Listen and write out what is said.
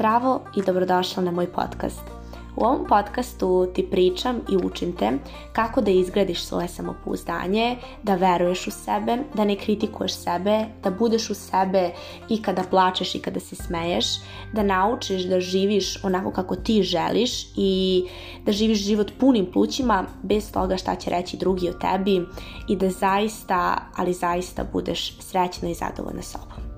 zdravo i dobrodošla na moj podcast. U ovom podcastu ti pričam i učim te kako da izgradiš svoje samopouzdanje, da veruješ u sebe, da ne kritikuješ sebe, da budeš u sebe i kada plačeš i kada se smeješ, da naučiš da živiš onako kako ti želiš i da živiš život punim plućima bez toga šta će reći drugi o tebi i da zaista, ali zaista budeš srećna i zadovoljna sobom.